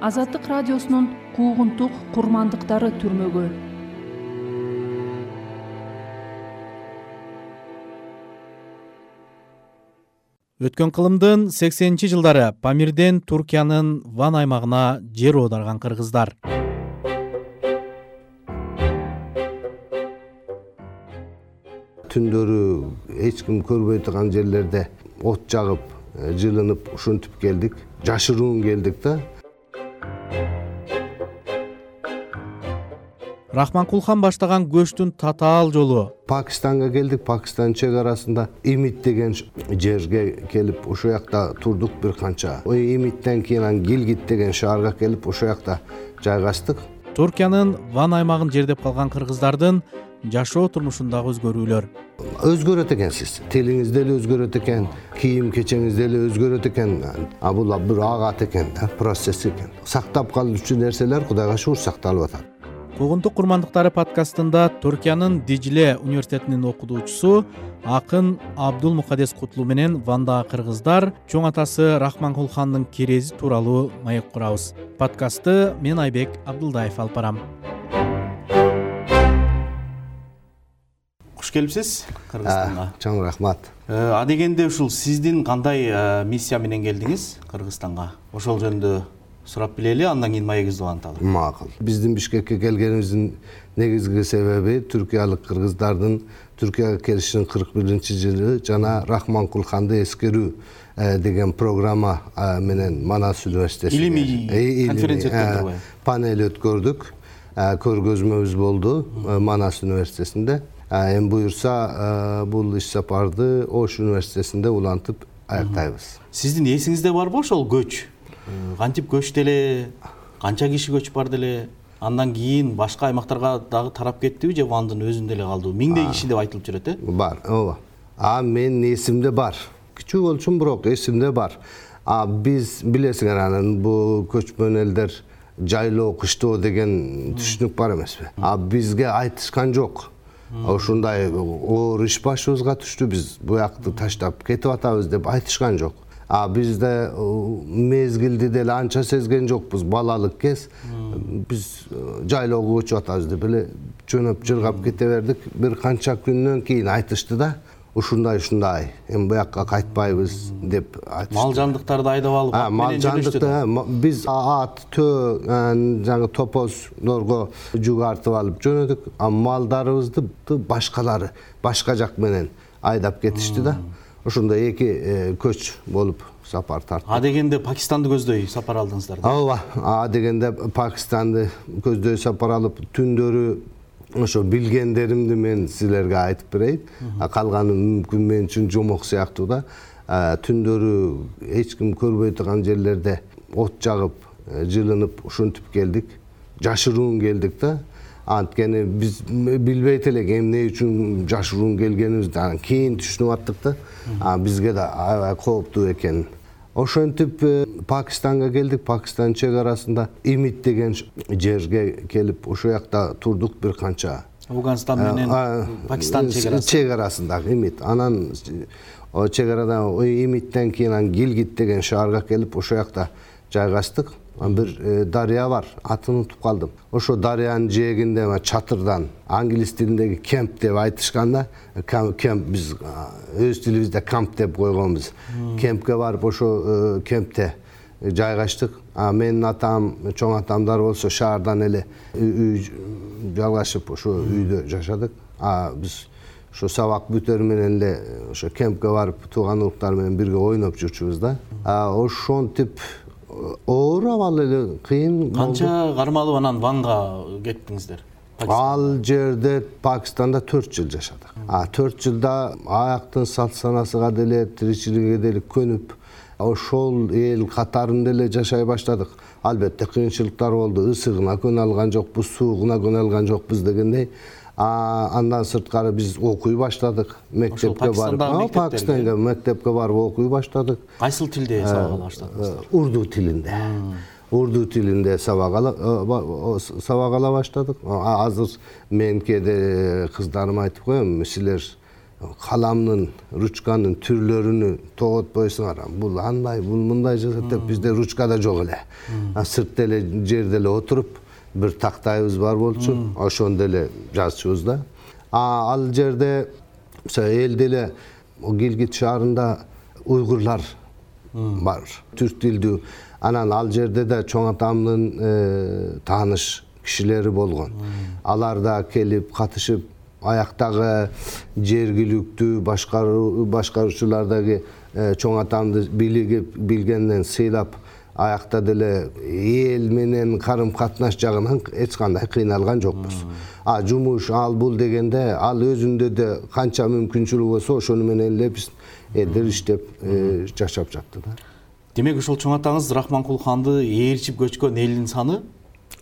азаттык радиосунун куугунтук курмандыктары түрмөгө. Өткөн кылымдын сексенинчи жылдары памирден туркиянын ван аймагына жер оодарган кыргыздар. Түндөрү эч ким көрбөй турган жерлерде от жагып э, жылынып ушинтип келдик. Жашыруун келдик да рахманкулхан баштаган көчтүн татаал жолу. Пакистанга келдик. Пакистандын чек арасында имит деген жерге келип ушул жакта турдук бир канча. Имиттен кийин анан гилгит деген шаарга келип ошол жакта жайгаштык туркиянын ван аймагын жердеп калган кыргыздардын жашоо турмушундагы өзгөрүүлөр. Өзгөрөт экенсиз тилиңиз деле өзгөрөт экен кийим кечеңиз деле өзгөрөт экен а бул бир агат экен да процесс экен. Сактап калуучу нерселер кудайга шүгүр сакталып атат куугунтук курмандыктары подкастында туркиянын дижиле университетинин окутуучусу акын абдул мукадес кутлуу менен вандагы кыргыздар чоң атасы рахманкулхандын керези тууралуу маек курабыз. Подкастты мен айбек абдылдаев алып барам. Куш келипсиз кыргызстанга. Чоң рахмат. Э, адегенде ушул сиздин кандай э, миссия менен келдиңиз кыргызстанга? Ошол жөнүндө сурап билели андан кийин маегибизди уланталы макул. Биздин бишкекке келгенибиздин негизги себеби түркиялык кыргыздардын түркияга келишинин кырк биринчи жылы жана рахманкулханды эскерүү э, деген программа менен манас университети илимий конференция өткөрдүрбайбы панель өткөрдүк. Көргөзмөбүз болду манас университетинде. Эми буюрса бул иш сапарды ош университетинде улантып аяктайбыз. Сиздин эсиңизде барбы ошол көч? э, кантип көчтү эле канча киши көчүп барды эле андан кийин башка аймактарга дагы тарап кеттиби же вандын өзүндө эле калдыбы? Миңдей киши деп айтылып жүрөт э? Бар ооба. А менин эсимде бар. Кичүү болчумун бирок эсимде бар. А биз билесиңер анан бул көчмөн элдер жайлоо кыштоо деген түшүнүк бар эмеспи. А бизге айтышкан жок. Ушундай оор иш башыбызга түштү биз буякты таштап кетип атабыз деп айтышкан жок а бизде мезгилди деле анча сезген жокпуз балалык кез. Биз э, жайлоого көчүп атабыз деп эле жөнөп жыргап кете бердик. Бир канча күндөн кийин айтышты да ушундай ушундай эми буяка кайтпайбыз деп айтышты. Мал жандыктарды айдап алып мал жандыкты биз ат төө жанагы топоздорго жүк артып алып жөнөдүк. А малдарыбызды башкалары башка жак менен айдап кетишти да ошондой эки э, көч болуп сапар тарттык адегенде пакистанды көздөй сапар алдыңыздар да? Ооба адегенде пакистанды көздөй сапар алып түндөрү ошо билгендеримди мен силерге айтып берейин. Калганы мүмкүн мен үчүн жомок сыяктуу да түндөрү эч ким көрбөй турган жерлерде от жагып э, жылынып ушинтип келдик жашыруун келдик да анткени биз билбейт элек эмне үчүн жашыруун келгенибизди анан кийин түшүнүп аттык да. Бизге да аябай кооптуу экенин ошентип э, пакистанга келдик. Пакистандын чек арасында имит деген жерге келип ушул жакта турдук бир канча. Афганстан менен чек арасы. чек арасындагы имит анан чек арадан имиттен кийин анан гилгит деген шаарга келип ошол жакта жайгаштык бир э, дарыя бар атын унутуп калдым. Ошол дарыянын жээгинде чатырдан англис тилиндеги кемп деп айтышкан да кемп биз өз тилибизде камп деп койгонбуз. Кемпке барып ошол э, кемпте жайгаштык менин атам чоң атамдар болсо шаардан эле үй жалгашып ошо үйдө жашадык. Биз ошо сабак бүтөрү менен эле ошо кемпке барып тууган уруктар менен бирге ойноп жүрчүбүз да. Ошентип оор абал эле кыйын канча кармалып анан ванга кеттиңиздер? Ал жерде пакистанда төрт жыл жашадык. Төрт жылда аяктын салт санасыга деле тиричилигиге деле көнүп ошол эл катарында эле жашай баштадык. Албетте кыйынчылыктар болду. Ысыгына көнө алган жокпуз суугуна көнө алган жокпуз дегендей андан сырткары биз окуй баштадык мектепке барып пакистанга мектепке барып окуй баштадык. Кайсыл тилде э, сабак ала баштадыңыз э, урду тилинде. Урду тилинде сабак э, сабак ала баштадык азыр мен кээде кыздарыма айтып коем силер каламдын ручканын түрлөрүнү тоготпойсуңар. Бул андай бул мындай жасайт деп бизде ручка да жок эле. Сыртта эле жерде эле отуруп бир тактайыбыз бар болчу. Ошондо эле жазчубуз да. Ал жерде элде эле гилгит шаарында уйгурлар бар. Түрк тилдүү. Анан ал жерде да чоң атамдын э, тааныш кишилери болгон. Алар да келип катышып аяктагы жергиликтүү башкаруучулар дагы э, чоң атамды билгенден сыйлап аякта деле эл менен карым катнаш жагынан эч кандай кыйналган жокпуз. А жумуш ал бул дегенде ал өзүндө да канча мүмкүнчүлүгү болсо ошону менен эле биз элдер иштеп э, жашап жатты да. Демек ошол чоң атаңыз рахманкул ханды ээрчип көчкөн элдин саны?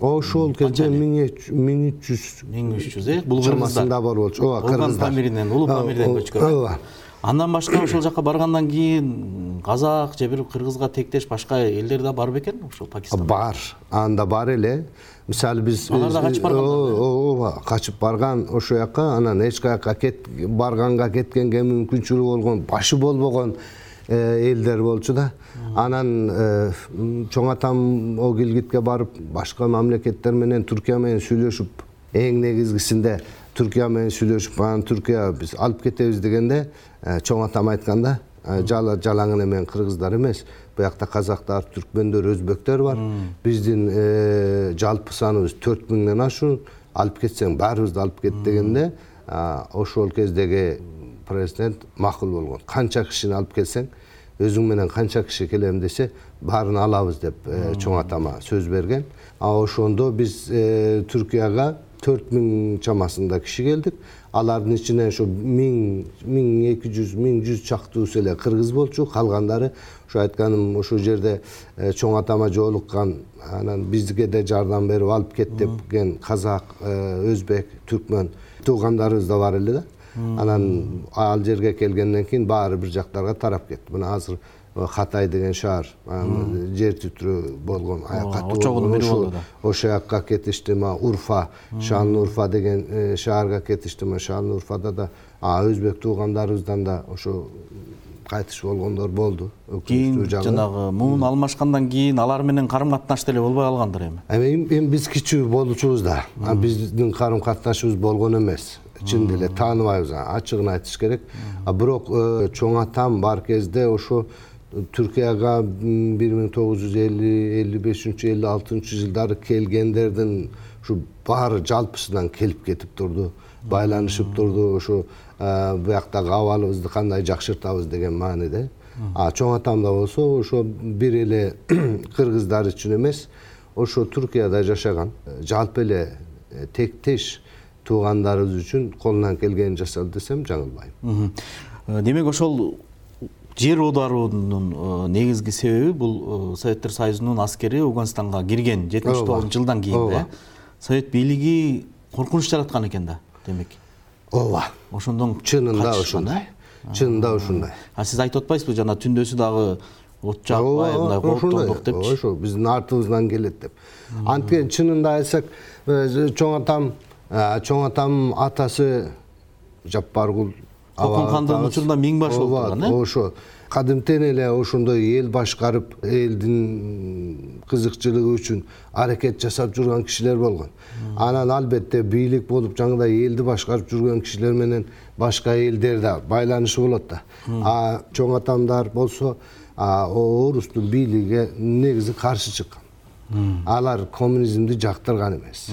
Ошол кезде миң миң үч жүз миң үч жүз э? Бул чамасында бар болчу. Ооба кыргыздар памиринен улуу памирден көчкөн. ооба андан башка ошол жака баргандан кийин казак же бир кыргызга тектеш башка элдер да бар бекен ошол пакистанда? Бар. Анда бар эле. Мисалы биз алар да качып барган ооба качып барган ошол жака анан эч каяка барганга кеткенге мүмкүнчүлүгү болгон башы болбогон э, элдер болчу да. Анан э, чоң атам могу гилгитке барып башка мамлекеттер менен туркия менен сүйлөшүп эң негизгисинде туркия менен сүйлөшүп анан туркия биз алып кетебиз дегенде чоң атам айтканда э, жалаң эле мен кыргыздар эмес. Буякта казактар түркмөндөр өзбектер бар. Биздин жалпы саныбыз төрт миңден ашуун алып кетсең баарыбызды алып кет дегенде ошол кездеги президент макул болгон. Канча кишини алып келсең өзүң менен канча киши келем десе баарын алабыз деп э, чоң атама сөз берген. А ошондо биз э, түркияга төрт миң чамасында киши келдик. Алардын ичинен ушу миң миң эки жүз миң жүз чактуусу эле кыргыз болчу. Калгандары ошо айтканым ошол жерде э, чоң атама жолуккан анан бизге да жардам берип алып кет депкен казак өзбек түркмөн туугандарыбыз да бар эле да. Анан ал жерге келгенден кийин баары бир жактарга тарап кетти. Мына азыр хатай деген шаар жер титирөө болгон катуу очогунун бири болду. да. ошол жака кетишти урфа шан урфа деген э, шаарга кетишти шан урфада да өзбек туугандарыбыздан да ошо кайтыш болгондор болду. Кийин жанагы муун алмашкандан кийин алар менен карым катнаш деле болбой калгандыр эми. Эми биз кичүү болчубуз да. Биздин карым катнашыбыз болгон эмес. Чын деле тааныбайбыз ачыгын айтыш керек. Бирок э, чоң атам бар кезде ошо түркияга бир миң тогуз жүз элүү элүү бешинчи элүү алтынчы жылдары келгендердин ушу баары жалпысынан келип кетип турду байланышып турду ошо бияктагы абалыбызды кандай жакшыртабыз деген мааниде а чоң атам да болсо ошо бир эле кыргыздар үчүн эмес ошо туркияда жашаган жалпы эле тектеш туугандарыбыз үчүн колунан келгенин жасады десем жаңылбайм демек ошол жер оодаруунун э, негизги себеби бул э, советтер союзунун аскери ауганстанга кирген жетимиш тогузунчу жылдан кийин да? Совет бийлиги коркунуч жараткан экен да демек. Ооба. Ошондон чынында ошондой чынында ушундай. А сиз айтып атпайсызбы жана түндөсү дагы от жакпай мындай кооптондук депчи ошо биздин артыбыздан келет деп. Анткени чынында айтсак чоң атам чоң атамдын атасы жаппаркул кокон хандын учурунда миң баш болуп турган э? ошо кадимтен эле ошондой эл башкарып элдин кызыкчылыгы үчүн аракет жасап жүргөн кишилер болгон. Анан албетте бийлик болуп жаңыдай элди башкарып жүргөн кишилер менен башка элдер да байланышы болот да. А чоң атамдар болсо орустун бийлигине негизи каршы чыккан. Алар коммунизмди жактырган эмес.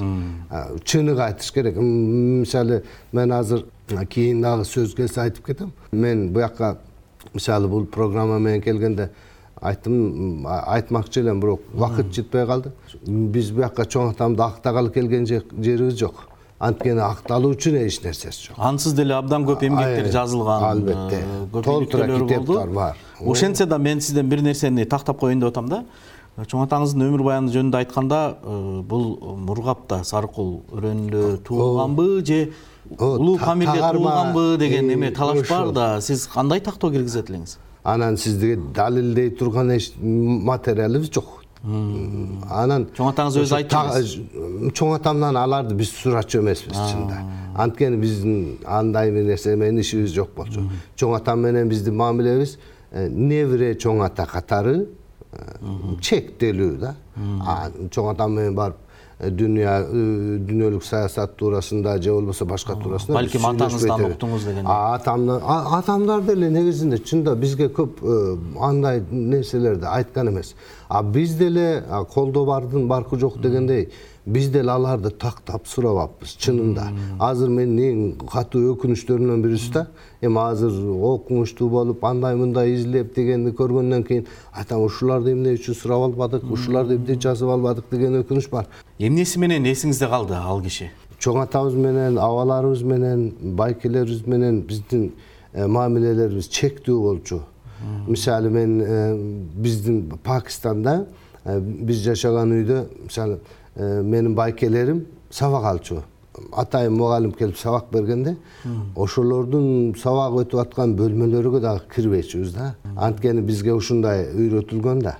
Чыныгы айтыш керек. Мисалы мен азыр кийин дагы сөз келсе айтып кетем. Мен буяка мисалы бул программа менен келгенде айттым айтмакчы элем бирок убакыт жетпей калды. Биз буяка чоң атамды актагалы келген жерибиз жок. Анткени акталуу үчүн эч нерсеси жок. Ансыз деле абдан көп эмгектер жазылган албетте. толтура китептер бар. Ошентсе да мен сизден бир нерсени тактап коеюн деп атам да. Чоң атаңыздын өмүр баяны жөнүндө айтканда э, бул мургапта сарыкул өрөөнүндө туулганбы же улуу памирде туулганбы деген эме талаш бар да. Сиз кандай тактоо киргизет элеңиз? Анан сизге далилдей турган эч материалыбыз жок. Анан чоң атаңыз өзү айтты чоң атамдан аларды биз сурачу эмеспиз чынында. Анткени биздин андай нерсе менен ишибиз жок болчу. Чоң атам менен биздин мамилебиз э, небере чоң ата катары э, чектелүү да. Чоң атам менен барып дүйнө дүйнөлүк саясат туурасында же болбосо башка туурасында балким атаңыздан уктуңуз деген атамдан атамдар деле негизинде чынында бизге көп андай нерселерди айткан эмес а биз деле колдо бардын баркы жок дегендей биз деле аларды тактап сурабаппыз чынында. Азыр менин эң катуу өкүнүчтөрүмдөн бирүүсү да эми азыр окумуштуу болуп андай мындай изилдеп дегенди көргөндөн кийин айтам ушуларды эмне үчүн сурап албадык ушуларды эмне жазып албадык? деген өкүнүч бар. Эмнеси менен эсиңизде калды ал киши? Чоң атабыз менен абаларыбыз менен байкелерибиз менен биздин э, мамилелерибиз чектүү болчу мисалы мен э, биздин пакистанда э, биз жашаган үйдө мисалы менин байкелерим сабак алчу. Атайын мугалим келип сабак бергенде ошолордун сабак өтүп аткан бөлмөлөргө дагы кирбейчүбүз да. Анткени бизге ушундай үйрөтүлгөн да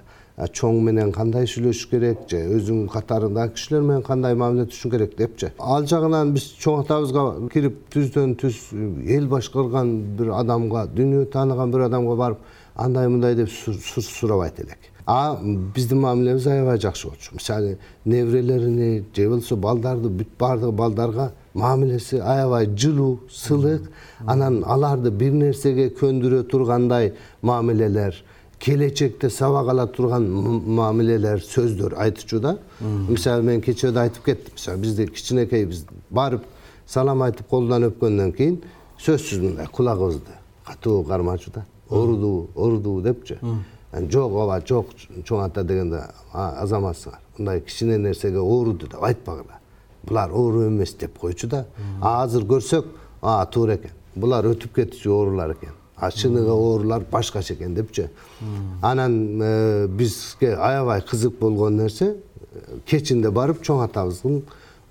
чоң менен кандай сүйлөшүш керек? Же өзүңдүн катарыңдагы кишилер менен кандай мамиле түтүшүң керек депчи ал жагынан биз чоң атабызга кирип түздөн түз эл башкарган бир адамга дүйнө тааныган бир адамга барып андай мындай деп сурабайт элек. А биздин мамилебиз аябай жакшы болчу. Мисалы неберелерине же болбосо балдарды бүт баардык балдарга мамилеси аябай жылуу сылык анан аларды бир нерсеге көндүрө тургандай мамилелер келечекте сабак ала турган мамилелер сөздөр айтчу да. Мисалы мен кечээ да айтып кеттим мисалы бизде кичинекейбиз барып салам айтып колдон өпкөндөн кийин сөзсүз мындай кулагыбызды катуу кармачу да. Оорудубу оорудубу депчи. Жок ооба жок чоң ата дегенде азаматсыңар. Мындай кичине нерсеге ооруду деп айтпагыла. Булар оору эмес деп койчу да. А азыр көрсөк туура экен. Булар өтүп кетчү оорулар экен чыныгы оорулар башкача экен депчи. Анан э, бизге аябай кызык болгон нерсе кечинде барып чоң атабыздын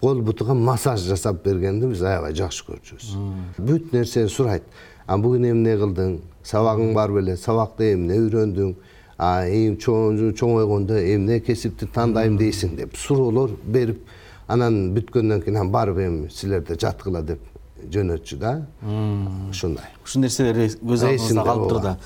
кол бутуга массаж жасап бергенди биз аябай жакшы көрчүбүз. Бүт нерсени сурайт. А бүгүн эмне кылдың? Сабагың бар беле сабакта эмне үйрөндүң? Чоңойгондо эмне кесипти тандайм дейсиң деп суроолор берип анан бүткөндөн кийин анан барып эми силерде жаткыла деп жөнөтчү да. Ушундай. Ушул нерселер көз алдыңызда калыптыр да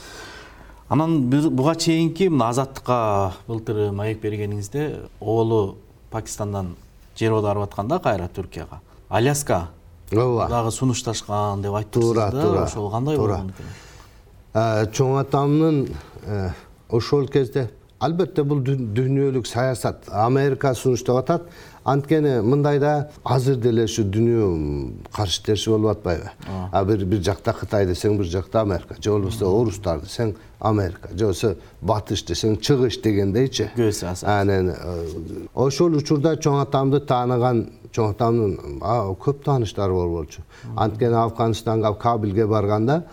анан буга чейинки мына азаттыкка былтыр маек бергениңизде оолу пакистандан жер аударып аткан да кайра түркияга. Аляска ооба дагы сунушташкан деп айттыңыз да. туура туура ошол кандай болгон экен чоң атамдын э, ошол кезде албетте бул дүйнөлүк саясат америка сунуштап атат. Анткени мындайда азыр деле ушу дүйнө каршы терши болуп атпайбы. А. Бир бир жакта кытай десең бир жакта америка. Же болбосо орустар десең америка. Же болбосо батыш десең чыгыш дегендейчи. Анан э, ошол учурда чоң атамды тааныган чоң атамдын көп тааныштары бар болчу. Анткени афганистанга кабилге барганда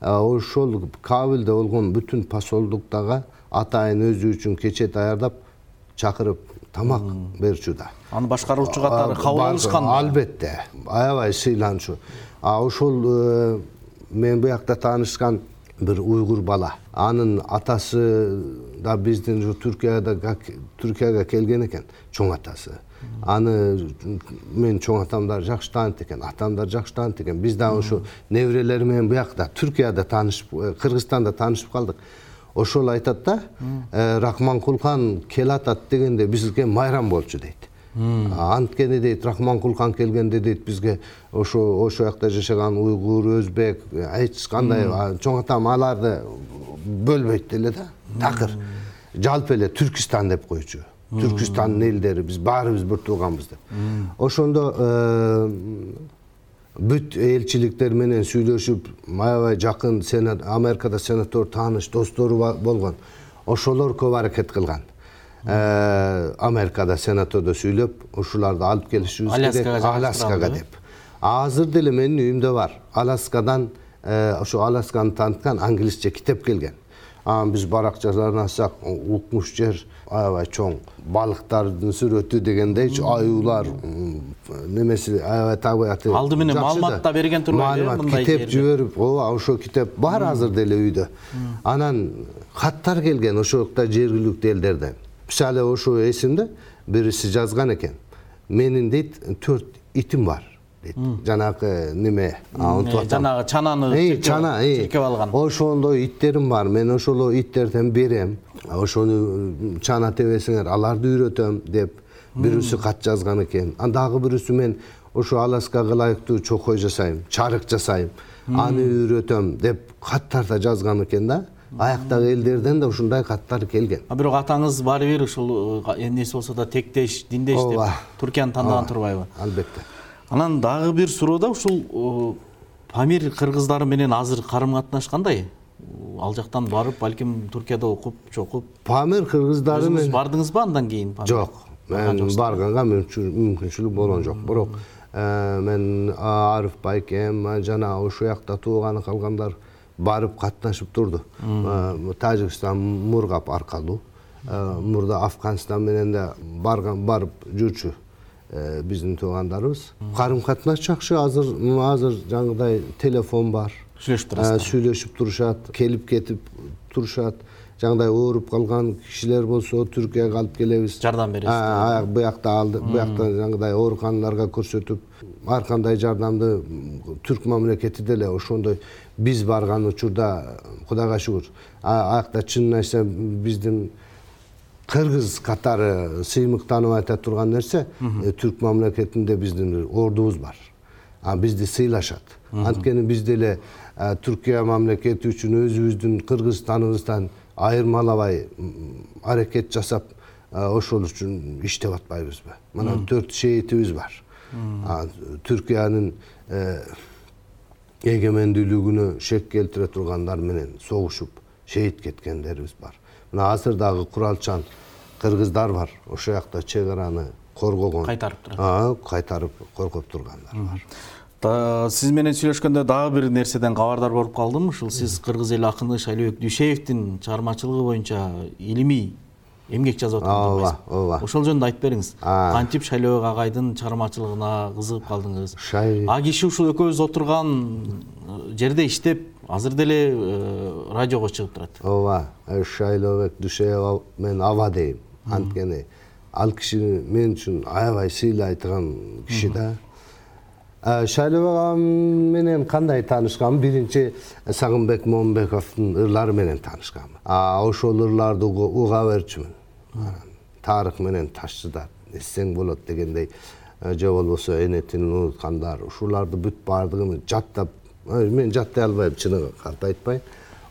ошол кабилде болгон бүтүн посолдуктагы атайын өзү үчүн кече даярдап чакырып тамак берчү да. Аны башкаруучу катары кабыл алышканбы албетте. Аябай сыйланчу. А ошол э, менен буякта таанышкан бир уйгур бала. Анын атасы да биздин ушу түркияда түркияга келген экен чоң атасы. Аны менин чоң атам да жакшы тааныйт экен атам да жакшы тааныйт экен. Биз дагы ушу неберелери менен буякта түркияда таанышып э, кыргызстанда таанышып калдык ошол айтат да э, рахманкулхан келатат дегенде бизге майрам болчу дейт. Анткени дейт рахманкулхан келгенде дейт бизге ошо ошол жакта жашаган уйгур өзбек эч кандай чоң атам аларды бөлбөйт деле да такыр. Жалпы эле түркистан деп койчу. Түркистандын элдери биз баарыбыз бир тууганбыз деп. Ошондо э, бүт элчиликтер менен сүйлөшүп аябай жакын америкада сенатор тааныш достору болгон ошолор көп аракет кылган. Э, америкада сенатордо сүйлөп ушуларды алып келишибиз керек аляскага деп. Азыр деле менин үйүмдө бар. Аляскадан э, ошо алясканы тааныткан англисче китеп келген анан биз баракчаларына ачсак укмуш жер аябай чоң. Балыктардын сүрөтү дегендейчи аюулар немеси аябай табигаты алды менен маалымат да. берген турбайбы маалымат китеп жиберип ооба ошол китеп бар азыр деле үйдө. Анан каттар келген ошол жакта жергиликтүү элдерден мисалы ошо эсимде бириси жазган экен. Менин дейт төрт итим бар дейт жанагы неме? Жанагы чананы чана чиркеп алган. Ошондой иттерим бар мен ошол иттерден берем. Ошону чана тебесиңер аларды үйрөтөм деп бирөөсү кат жазган экен. Анан дагы бирөөсү мен ошо аласкага ылайыктуу чокой жасайм чарык жасайм. Аны үйрөтөм деп каттар да жазган экен да. Аяктагы элдерден да ушундай каттар келген. А бирок атаңыз баары бир ушул эмнеси болсо да тектеш диндеш деп туркияны тандаган турбайбы? Албетте анан дагы бир суроо да ушул памир кыргыздары менен азыр карым катнаш кандай ал жактан барып балким туркияда окуп чокуп памир кыргыздары өзүңүз бардыңызбы андан кийин жок. Мен барганга мүмкүнчүлүк болгон жок. Бирок э, мен арыф байкем жана ошол жакта тууганы калгандар барып катнашып турду. Э, тажикстан мургап аркылуу э, мурда афганистан менен да барган барып жүрчү биздин туугандарыбыз. Карым катнаш жакшы. Азыр азыр жанагыдай телефон бар. Сүйлөшүп турасыздар сүйлөшүп турушат келип кетип турушат. Жанагындай ооруп калган кишилер болсо түркияга алып келебиз. Жардам бересиз буякта буякта жанагыдай ооруканаларга көрсөтүп ар кандай жардамды түрк мамлекети деле ошондой биз барган учурда кудайга шүгүр. Аякта чынын айтсам биздин кыргыз катары сыймыктанып айта турган нерсе э, түрк мамлекетинде биздин ордубуз бар. Бизди сыйлашат. Анткени биз деле түркия мамлекети үчүн өзүбүздүн кыргызстаныбыздан айырмалабай аракет жасап ошол үчүн иштеп атпайбызбы? Мына төрт шейтибиз бар. Түркиянын э, эгемендүүлүгүнө шек келтире тургандар менен согушуп шейит кеткендерибиз бар. Мына азыр дагы куралчан кыргыздар бар. Ошол жакта чек араны коргогон. Кайтарып турат. Кайтарып коргоп тургандар бар. Сиз менен сүйлөшкөндө дагы бир нерседен кабардар болуп калдым ушул сиз кыргыз эл акыны шайлообек дүйшеевдин чыгармачылыгы боюнча илимий эмгек жазып атам ооба ооба. Ошол жөнүндө айтып бериңиз. Кантип шайлообек агайдын чыгармачылыгына кызыгып калдыңыз? А киши ушул экөөбүз отурган э, жерде иштеп азыр деле э, радиого чыгып турат. Ооба э, шайлообек дүйшеев мен аба дейм анткени ал киши мен үчүн аябай сыйлайтын киши да. Шайлообек агам менен кандай таанышканмын биринчи сагынбек момунбековдун ырлары менен таанышканмын ошол ырларды уга берчүмүн. Тарых менен ташчыдар эстесең болот дегендей же болбосо эне тилин унуткандар ушуларды бүт баардыгын жаттап мен жаттай албайм чыныгы калп айтпайын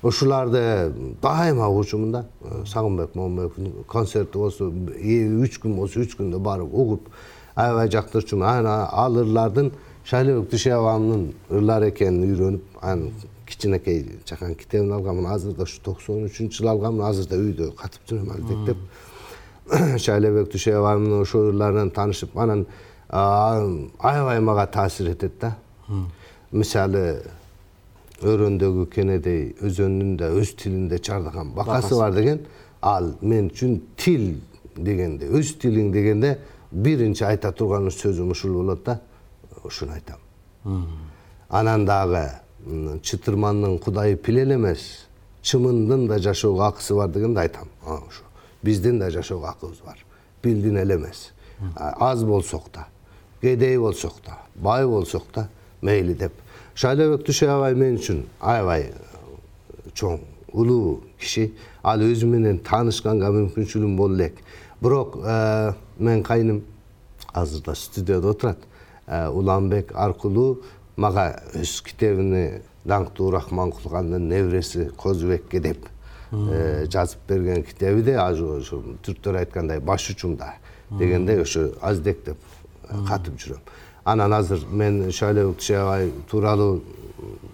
ушуларды дайыма угучумун да. Сагынбек момунбековдун концерти болсо үч күн болсо үч күндө барып угуп аябай жактырчумун. Анан ал ырлардын шайлообек дүйшеевамдын ырлары экенин үйрөнүп анан кичинекей чакан китебин алганмын. Азыр да ушу токсон үчүнчү жылы алганмын. Азыр да үйдө катып жүрөм алектеп шайлообек дүйшеевамдын ошол ырларынан таанышып анан аябай мага таасир этет да. Мисалы өрөөндөгү кенедей өзөнүн да өз тилинде чардаган бакасы бар деген. Ал мен үчүн тил дегенде өз тилиң дегенде биринчи айта турган сөзүм ушул болот да. Ушуну айтам. Анан дагы чытырмандын кудайы пил эле эмес чымындын да жашоого акысы бар дегенде айтам. Ошо биздин да жашоого акыбыз бар. Пилдин эле эмес. Аз болсок да кедей болсок да бай болсок да мейли деп шайлообек дүйшеабай мен үчүн. Аябай чоң улуу киши. Ал өзү менен таанышканга мүмкүнчүлүгүм боло элек бирок менин кайным азыр да студияда отурат. Э, уланбек аркылуу мага өз китебини даңктуу рахманкул хандын небереси козубекке деп э, жазып берген китеби да ошо түрктөр айткандай баш учумда дегендей ошо аздек деп э, катып жүрөм анан азыр мен шайлообек дүйшеабай тууралуу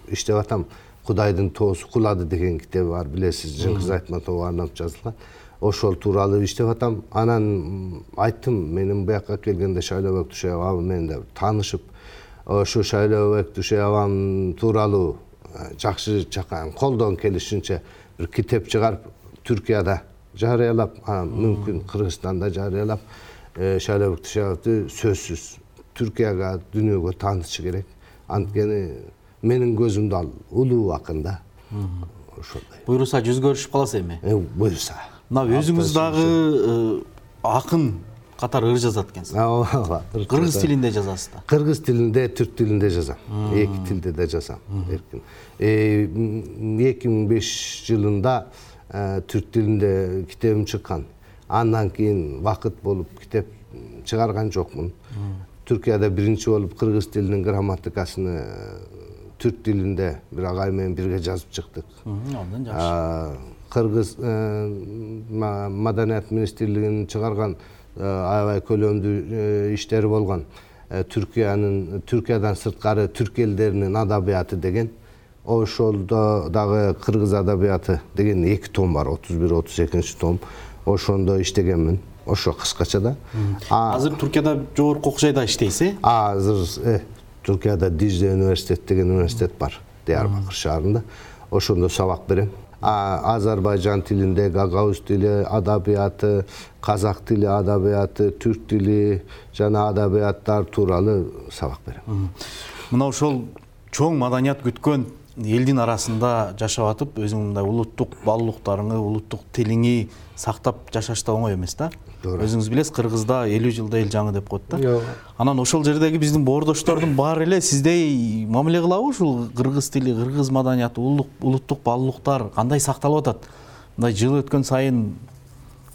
иштеп атам. Кудайдын тоосу кулады деген китеби бар билесиз. Жыңгыз айтматовго арнап жазылган ошол тууралуу иштеп атам. Анан айттым менин буяка келгенде шайлообек дүйшеев аба менен да таанышып ошо шайлообек дүйшеев абам тууралуу э, жакшы жакан колдон келишинче бир китеп чыгарып түркияда жарыялап анан мүмкүн кыргызстанда жарыялап э, шайлообек дүйшеевди сөзсүз түркияга дүйнөгө таанытышы керек анткени менин көзүмдө ал улуу акын да ошондой буюрса жүз көрүшүп каласыз эми буюрса мына өзүңүз дагы акын катары ыр жазат экенсиз ооба кыргыз тилинде жазасыз да кыргыз тилинде түрк тилинде жазам эки тилде да жазам эркин эки миң беш жылында түрк тилинде китебим чыккан андан кийин убакыт болуп китеп чыгарган жокмун түркияда биринчи болуп кыргыз тилинин грамматикасыны түрк тилинде бир агай менен бирге жазып чыктык. Абдан жакшы. кыргыз э, маданият министрлигинин чыгарган э, аябай көлөмдүү э, иштери болгон түркиянын түркиядан сырткары түрк элдеринин адабияты деген ошолдо дагы кыргыз адабияты деген эки том бар отуз бир отуз экинчи том. Ошондо иштегенмин ошо кыскача да. Азыр туркияда жогорку окуу жайда иштейсиз э азыр туркияда дижле университет деген университет бар диярбакыр шаарында. Ошондо сабак берем. Азербайжан тилинде гагауз тили адабияты казак тили адабияты түрк тили жана адабияттар тууралуу сабак берем. Мына ошол чоң маданият күткөн элдин арасында жашап атып өзүңүн мындай улуттук баалуулуктарыңы улуттук тилиңи сактап жашаш да оңой эмес да туура өзүңүз билесиз кыргызда элүү жылда эл жаңы деп коет да. Ооба анан ошол жердеги биздин боордоштордун баары эле сиздей мамиле кылабы ушул кыргыз тили кыргыз маданияты улуттук баалуулуктар кандай сакталып атат? Мындай жыл өткөн сайын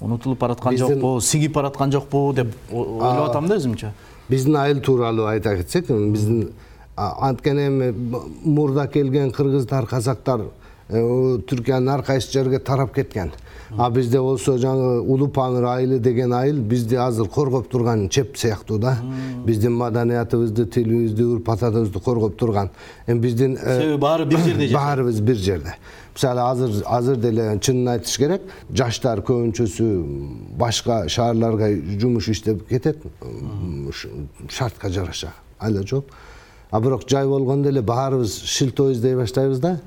унутулуп бараткан жокпу сиңип бараткан жокпу деп ойлоп атам да өзүмчө. биздин айыл тууралуу айта кетсек биздин анткени эми мурда келген кыргыздар казактар түркиянын ар кайсы жерге тарап кеткен. А бизде болсо жаңы улуу памир айылы деген айыл бизди азыр коргоп турган чеп сыяктуу да. Биздин маданиятыбызды тилибизди урп ататыбызды коргоп турган. Эми биздин э, себеби баары бир жерде баарыбыз бир жерде. Мисалы азыр азыр деле чынын айтыш керек жаштар көбүнчөсү башка шаарларга жумуш иштеп кетет шартка жараша. Айла жооп а бирок жай болгондо эле баарыбыз шилто издей баштайбыз да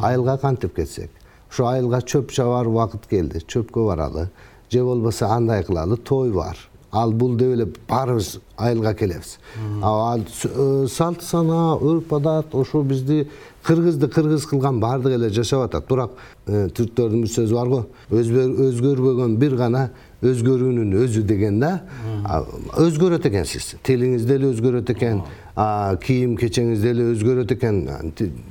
айылга кантип кетсек? Ошо айылга чөп чабаар убакыт келди чөпкө баралы. Же болбосо андай кылалы той бар ал бул деп эле баарыбыз айылга келебиз. Э, салт санаа үрп адат ошо бизди кыргызды кыргыз кылган баардыгы эле жашап атат. Бирок э, түрктөрдүн бир сөзү бар го. Өзгөрбөгөн бир гана өзгөрүүнүн өзү деген да. Өзгөрөт экенсиз тилиңиз деле өзгөрөт экен кийим кечеңиз деле өзгөрөт экен.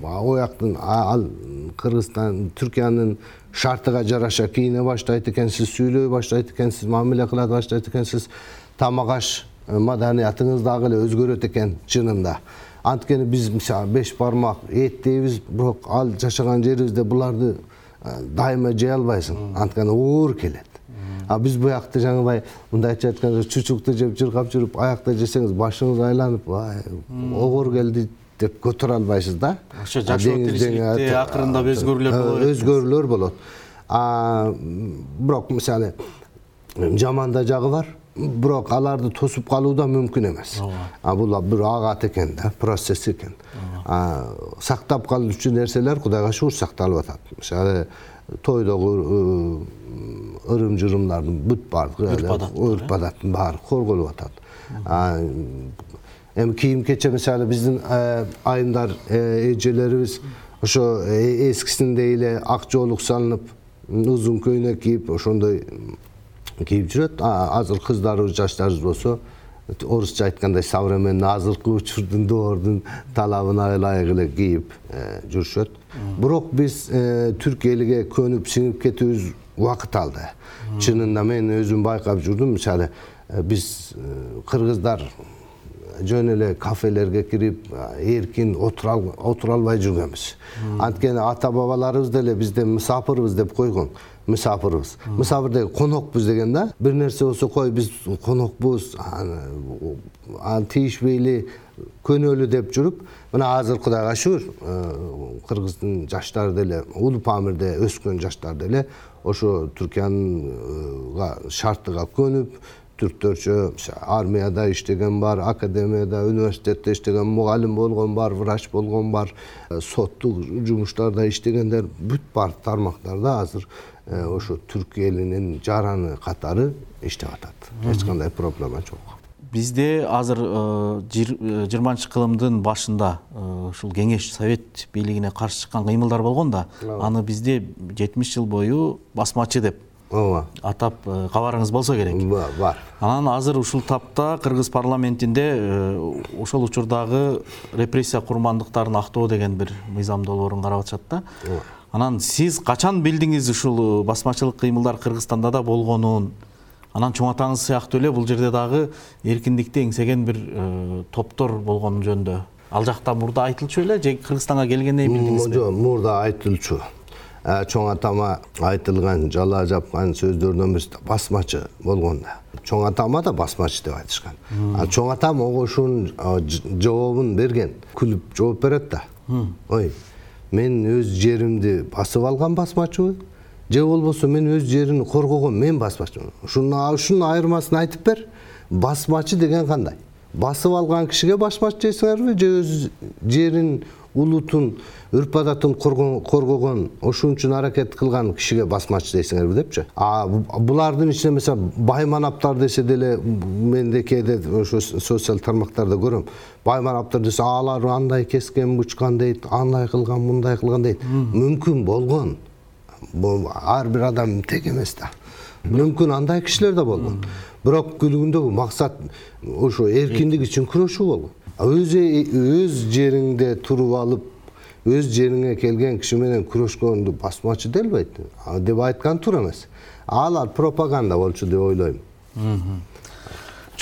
Ояктын ал кыргызстан түркиянын шартыга жараша кийине баштайт экенсиз сүйлөй баштайт экенсиз мамиле кыла баштайт экенсиз. Тамак аш э, маданиятыңыз дагы эле өзгөрөт экен чынында анткени биз мисалы беш бармак эт дейбиз бирок ал жашаган жерибизде буларды э, дайыма жей албайсың. Анткени оор келет. А биз буякта жаңыбай мындайча айтканда чучукту жеп жыргап жүрүп аякта жесеңиз башыңыз айланып огор келди деп көтөрө албайсыз да? Ошо жашоо тиричиликте акырындап өзгөрүүлөр болот. өзгөрүүлөр болот. Бирок мисалы жаман да жагы бар бирок аларды тосуп калуу да мүмкүн эмес. Ооба. Бул бир агат экен да процесс экен. Сактап калуучу нерселер кудайга шүгүр сакталып атат. Мисалы тойдогу э, ырым жырымдардын бүт баардыгы үрп адаттын баары корголуп атат эми кийим кече мисалы биздин э, айымдар э, эжелерибиз ошо эскисиндей эле ак жоолук салынып узун көйнөк кийип ошондой кийип жүрөт. Азыр кыздарыбыз жаштарыбыз болсо орусча айткандай современный азыркы учурдун доордун талабына ылайык эле кийип жүрүшөт. Бирок биз э, түрк элиге көнүп сиңип кетүүбүз убакыт алды. Чынында мен өзүм байкап жүрдүм мисалы э, биз э, кыргыздар жөн эле кафелерге кирип эркин отура албай жүргөнбүз. Анткени ата бабаларыбыз деле бизде мусапырбыз деп койгон мусафырбыз. Мусафыр деген конокпуз деген да. Бир нерсе болсо кой биз конокпуз аны тийишпей эле көнөлү деп жүрүп мына азыр кудайга шүгүр э, кыргыздын жаштары деле улуу памирде өскөн жаштар деле ошо түркиянын шартыга көнүп түрктөрчө армияда иштеген бар академияда университетте иштеген мугалим болгон бар врач болгон бар э, соттук жумуштарда иштегендер бүт баардык тармактарда азыр э, ошо түрк элинин жараны катары иштеп атат. Эч кандай проблема жок. Бизде азыр э, жыйырманчы кылымдын башында ушул кеңеш совет бийлигине каршы чыккан кыймылдар болгон да аны бизде жетимиш жыл бою басмачы деп ооба. Атап э, кабарыңыз болсо керек. Ба- бар. Анан азыр ушул тапта кыргыз парламентинде э, ошол учурдагы репрессия курмандыктарын актоо деген бир мыйзам долбоорун карап атышат да. Анан сиз качан билдиңиз ушул басмачылык кыймылдар кыргызстанда да болгонун? Анан чоң атаңыз сыяктуу эле бул жерде дагы эркиндикти эңсеген бир э, топтор болгону жөнүндө. Ал жакта мурда айтылчу беле же кыргызстанга келгенден кийин билдиңизби жок мурда айтылчу. Э, чоң атама айтылган жала жапкан сөздөрдөн бирisi басмачы болгон да чоң атама да басмачы деп айтышкан. А чоң атам ого ушунун а, ж- жообун берген күлүп жооп берет да. Ой мен өз жеримди басып алган басмачыбы же болбосо мен өз жерин коргогон мен басмачымын. Ушуну ушунун айырмасын айтып бер. Басмачы деген кандай? Басып алган кишиге басмачы дейсиңерби же өз жерин улутун үрп адатын корго- коргогон ошон үчүн аракет кылган кишиге басмачы дейсиңерби депчи? А бу- булардын ичинде мисалы байманаптар десе деле мен де кээде ошо социал тармактарда көрөм. Байманаптар десе алар андай кескен бучкан дейт андай кылган мындай кылган дейт мүмкүн болгон. Ар бир адам тең эмес да. Мүмкүн андай кишилер да болгон. Бирок күнүгүндөгү максат ошо эркиндик үчүн күрөшүү болгон Өз өз жериңде туруп алып өз жериңе келген киши менен күрөшкөндү басмачы делбейт. Деп айткан туура эмес. Алар пропаганда болчу деп ойлойм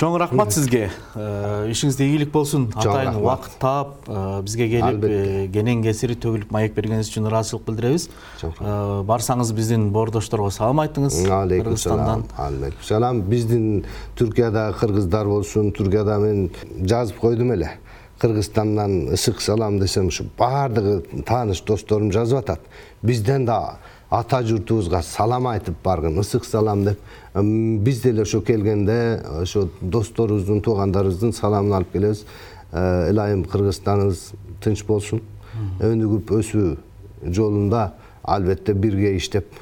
чоң рахмат сизге. Э, ишиңизде ийгилик болсун. Атайын убакыт таап э, бизге келип Албетте. э, кенен кесири төгүлүп маек бергениңиз үчүн ыраазычылык билдиребиз. Барсаңыз биздин боордошторго салам айтыңыз. Алейкум салам алейкум салам биздин түркиядагы кыргыздар болсун түркияда мен жазып койдум эле. Кыргызстандан ысык салам десем ушу баардыгы тааныш досторум жазып атат. Бизден да ата журтубузга салам айтып баргын ысык салам деп. Биз деле ошо келгенде ошо досторубуздун туугандарыбыздын саламын алып келебиз. Э, ылайым кыргызстаныбыз тынч болсун. Өнүгүп өсүү жолунда албетте бирге иштеп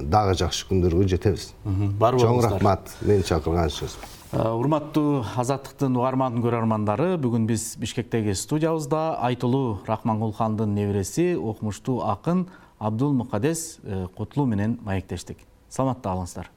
дагы жакшы күндөргө жетебиз. Бар чоң болуңуздар рахмат мени чакырганыңыз Э, урматтуу азаттыктын угарман көрөрмандары бүгүн биз бишкектеги студиябызда айтылуу рахманкулхандын небереси окумуштуу акын абдул мукадес э, кутлуу менен маектештик. Саламатта калыңыздар